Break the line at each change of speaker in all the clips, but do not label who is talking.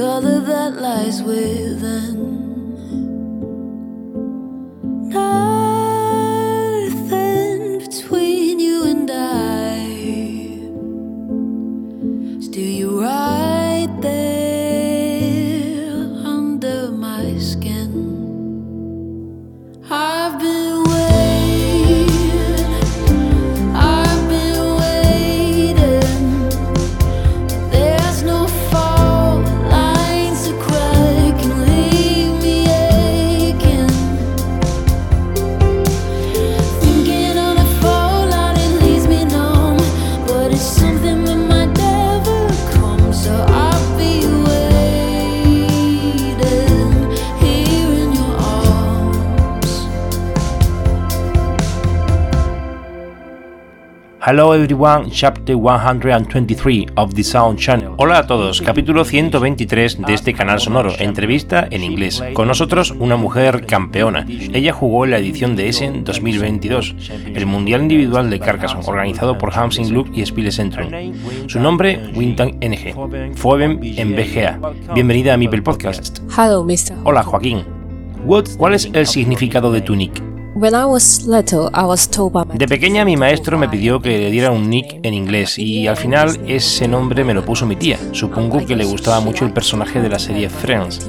Color that lies within.
Hello everyone, chapter 123 of the Sound Channel. Hola a todos, capítulo 123 de este canal sonoro, entrevista en inglés. Con nosotros una mujer campeona. Ella jugó en la edición de Essen 2022, el Mundial Individual de Carcassonne, organizado por Hamsing Look y Spielezentrum. Su nombre, Wintang NG. Foeben en BGA. Bienvenida a Mipel Podcast.
Hello, Mr.
Hola Joaquín. ¿Cuál es el significado de tu nick?
When I was little, I was told by my
De pequeña mi maestro me pidió que le diera un nick en inglés y al final ese nombre me lo puso mi tía. Supongo que le gustaba mucho el personaje de la serie Friends.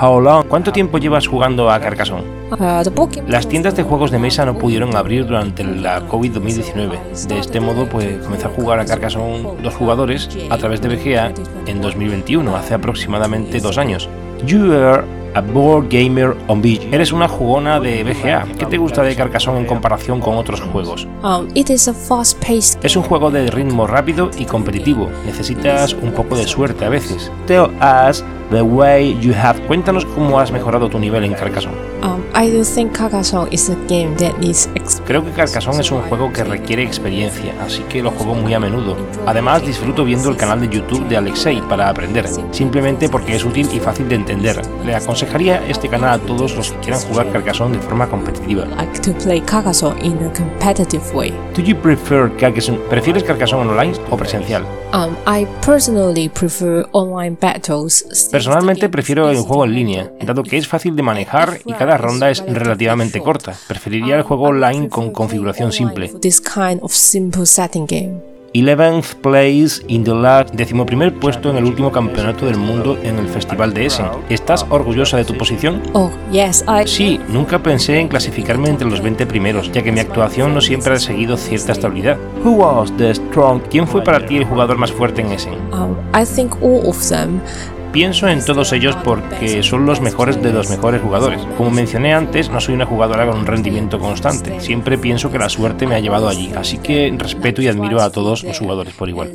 How long? ¿Cuánto tiempo llevas jugando a Carcassonne?
Uh,
Las tiendas de juegos de mesa no pudieron abrir durante la COVID-2019. De este modo, pues comencé a jugar a Carcassonne dos jugadores a través de BGA en 2021, hace aproximadamente dos años. You are a board gamer on beach. Eres una jugona de BGA. ¿Qué te gusta de Carcassonne en comparación con otros juegos?
Um, it is a fast-paced
Es un juego de ritmo rápido y competitivo. Necesitas un poco de suerte a veces. Tell us the way you have. Cuéntanos cómo has mejorado tu nivel en Carcassonne.
Um, I do think Carcassonne is a game that needs
Creo que Carcassonne es un juego que requiere experiencia, así que lo juego muy a menudo. Además, disfruto viendo el canal de YouTube de Alexei para aprender, simplemente porque es útil y fácil de entender. Le aconsejaría este canal a todos los que quieran jugar Carcassonne de forma competitiva.
like to play Carcassonne in a competitive way.
Do you prefer Carcassonne? ¿Prefieres Carcassonne online o presencial?
Um, I personally prefer online battles.
Personalmente prefiero el juego en línea, dado que es fácil de manejar y cada ronda es relativamente corta. Preferiría el juego online con configuración simple. 11th place in the last, decimoprimer puesto en el último campeonato del mundo en el Festival de Essen. ¿Estás orgullosa de tu posición?
Oh yes, I
Sí, nunca pensé en clasificarme entre los 20 primeros, ya que mi actuación no siempre ha seguido cierta estabilidad. Who was the strong? ¿Quién fue para ti el jugador más fuerte en Essen?
um, I think all of them
Pienso en todos ellos porque son los mejores de los mejores jugadores. Como mencioné antes, no soy una jugadora con un rendimiento constante. Siempre pienso que la suerte me ha llevado allí, así que respeto y admiro a todos los jugadores por igual.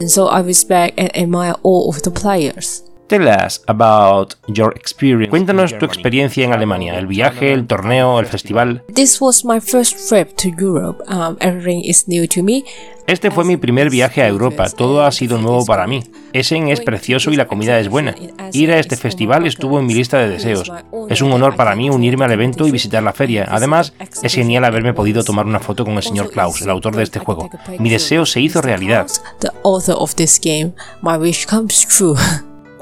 Tell us about your experience. Cuéntanos tu experiencia en Alemania, el viaje, el torneo, el festival.
This was my first trip to Europe. Um, everything is new to me.
Este fue mi primer viaje a Europa, todo ha sido nuevo para mí. Essen es precioso y la comida es buena. Ir a este festival estuvo en mi lista de deseos. Es un honor para mí unirme al evento y visitar la feria. Además, es genial haberme podido tomar una foto con el señor Klaus, el autor de este juego. Mi deseo se hizo realidad.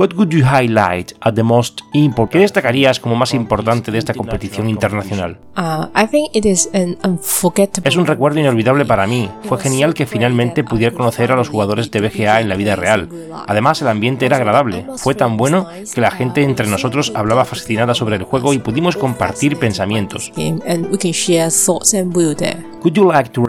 What would you highlight at the most important? ¿Qué destacarías como más importante de esta competición internacional?
Uh, I think it is an unforgettable.
Es un recuerdo inolvidable para mí. Fue genial que finalmente pudiera conocer a los jugadores de BGA en la vida real. Además, el ambiente era agradable. Fue tan bueno que la gente entre nosotros hablaba fascinada sobre el juego y pudimos compartir pensamientos.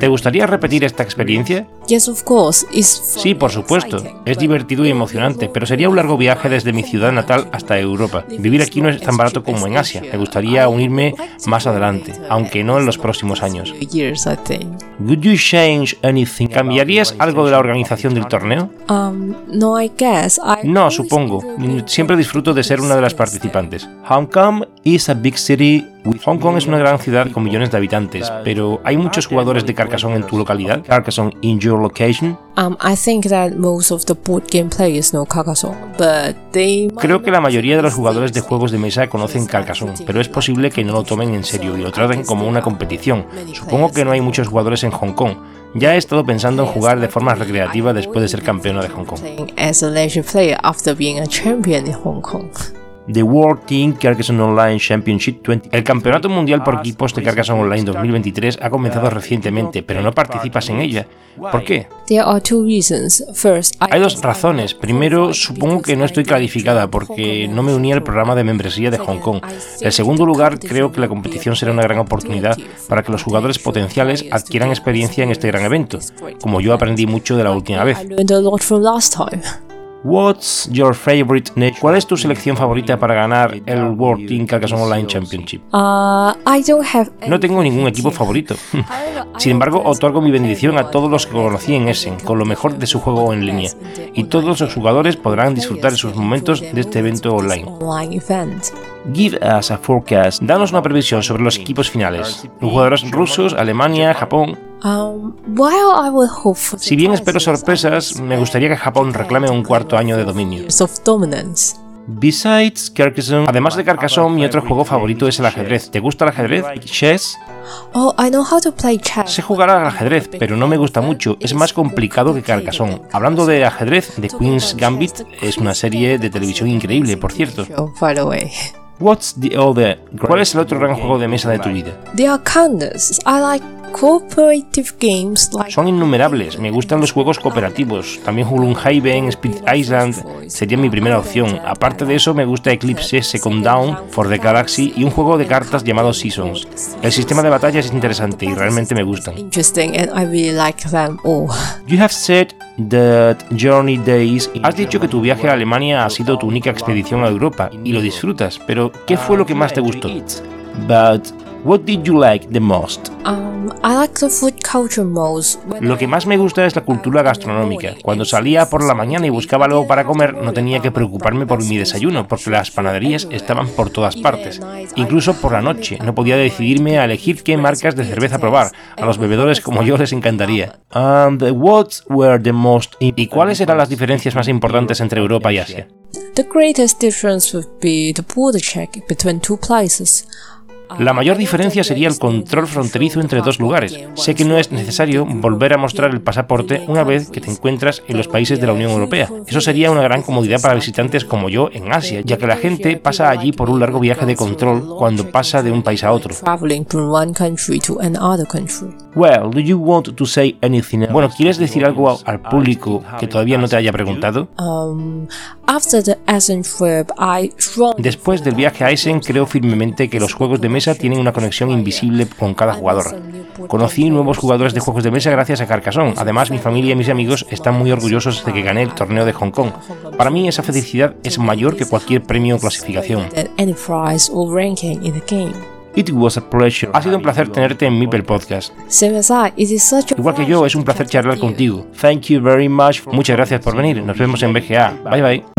¿Te gustaría repetir esta experiencia?
Yes, of course. It's
Sí, por supuesto. Es divertido y emocionante, pero sería un largo viaje desde mi ciudad natal hasta Europa. Vivir aquí no es tan barato como en Asia. Me gustaría unirme más adelante, aunque no en los próximos años.
years, I think.
Would you change anything? ¿Cambiarías algo de la organización del torneo?
Um, no, I guess. I
No, supongo. Siempre disfruto de ser una de las participantes. Hong Kong is a big city. Hong Kong es una gran ciudad con millones de habitantes, pero ¿hay muchos jugadores de Carcassonne en tu localidad? Carcassonne in your location?
I think that most of the board game players know Carcassonne, but they.
Creo que la mayoría de los jugadores de juegos de mesa conocen Carcassonne, pero es posible que no lo tomen en serio y lo traten como una competición. Supongo que no hay muchos jugadores en Hong Kong. Ya he estado pensando en jugar de forma recreativa después de ser campeona de Hong Kong. The World Team Carcassonne Online Championship 20. El Campeonato Mundial por Equipos de Carcassonne Online 2023 ha comenzado recientemente, pero no participas en ella. ¿Por qué?
There are two reasons. First, I
Hay dos razones. Primero, supongo que no estoy clarificada porque no me uní al programa de membresía de Hong Kong. En segundo lugar, creo que la competición será una gran oportunidad para que los jugadores potenciales adquieran experiencia en este gran evento, como yo aprendí mucho de la última vez. What's your favorite nation? ¿Cuál es tu selección favorita para ganar el World Team Carcassonne Online Championship?
Uh, I don't have.
No tengo ningún equipo favorito. Sin embargo, otorgo mi bendición a todos los que conocí en Essen, con lo mejor de su juego en línea. Y todos los jugadores podrán disfrutar de sus momentos de este evento online. Give us a forecast. Danos una previsión sobre los equipos finales. Jugadores rusos, Alemania, Japón.
Um, while I would hope for
Si bien espero sorpresas, me gustaría que Japón reclame un cuarto año de dominio. Besides Carcassonne, además de Carcassonne, mi otro juego favorito es el ajedrez. ¿Te gusta el ajedrez? Chess.
Oh, I know how to play chess.
Sé jugar al ajedrez, pero no me gusta mucho. Es más complicado que Carcassonne. Hablando de ajedrez, The Queen's Gambit es una serie de televisión increíble, por cierto.
The
What's the other? ¿Cuál es el otro gran juego de mesa de tu vida?
there are countless. I like cooperative games like.
Son innumerables. Me gustan los juegos cooperativos. También Haven, Spirit Island sería mi primera opción. Aparte de eso, me gusta Eclipse Second Down for the Galaxy y un juego de cartas llamado Seasons. El sistema de batalla es interesante y realmente me gustan. You have said that Journey Days. Has dicho que tu viaje a Alemania ha sido tu única expedición a Europa y lo disfrutas, pero ¿qué fue lo que más te gustó? But what did you like the most?
Um, I like the food culture most. When
Lo que más me gusta es la cultura gastronómica. Cuando salía por la mañana y buscaba algo para comer, no tenía que preocuparme por mi desayuno, porque las panaderías estaban por todas partes. Incluso por la noche, no podía decidirme a elegir qué marcas de cerveza probar. A los bebedores como yo les encantaría. And what were the most... ¿Y cuáles eran las diferencias más importantes entre Europa y Asia?
the greatest difference would be the border check between two places.
La mayor diferencia sería el control fronterizo entre dos lugares. Sé que no es necesario volver a mostrar el pasaporte una vez que te encuentras en los países de la Unión Europea. Eso sería una gran comodidad para visitantes como yo en Asia, ya que la gente pasa allí por un largo viaje de control cuando pasa de un país a otro. Well, do you want to say anything? Bueno, ¿quieres decir algo al público que todavía no te haya preguntado?
Um, after the Essen trip, I strongly
Después del viaje a Essen, creo firmemente que los juegos de mesa tienen una conexión invisible con cada jugador. Conocí nuevos jugadores de juegos de mesa gracias a Carcassonne. Además, mi familia y mis amigos están muy orgullosos de que gané el torneo de Hong Kong. Para mí, esa felicidad es mayor que cualquier premio o clasificación. It was a pleasure. Ha sido un placer tenerte en Mipel Podcast. Igual que yo, es un placer charlar contigo. Thank you very much. Muchas gracias por venir. Nos vemos en BGA. Bye bye.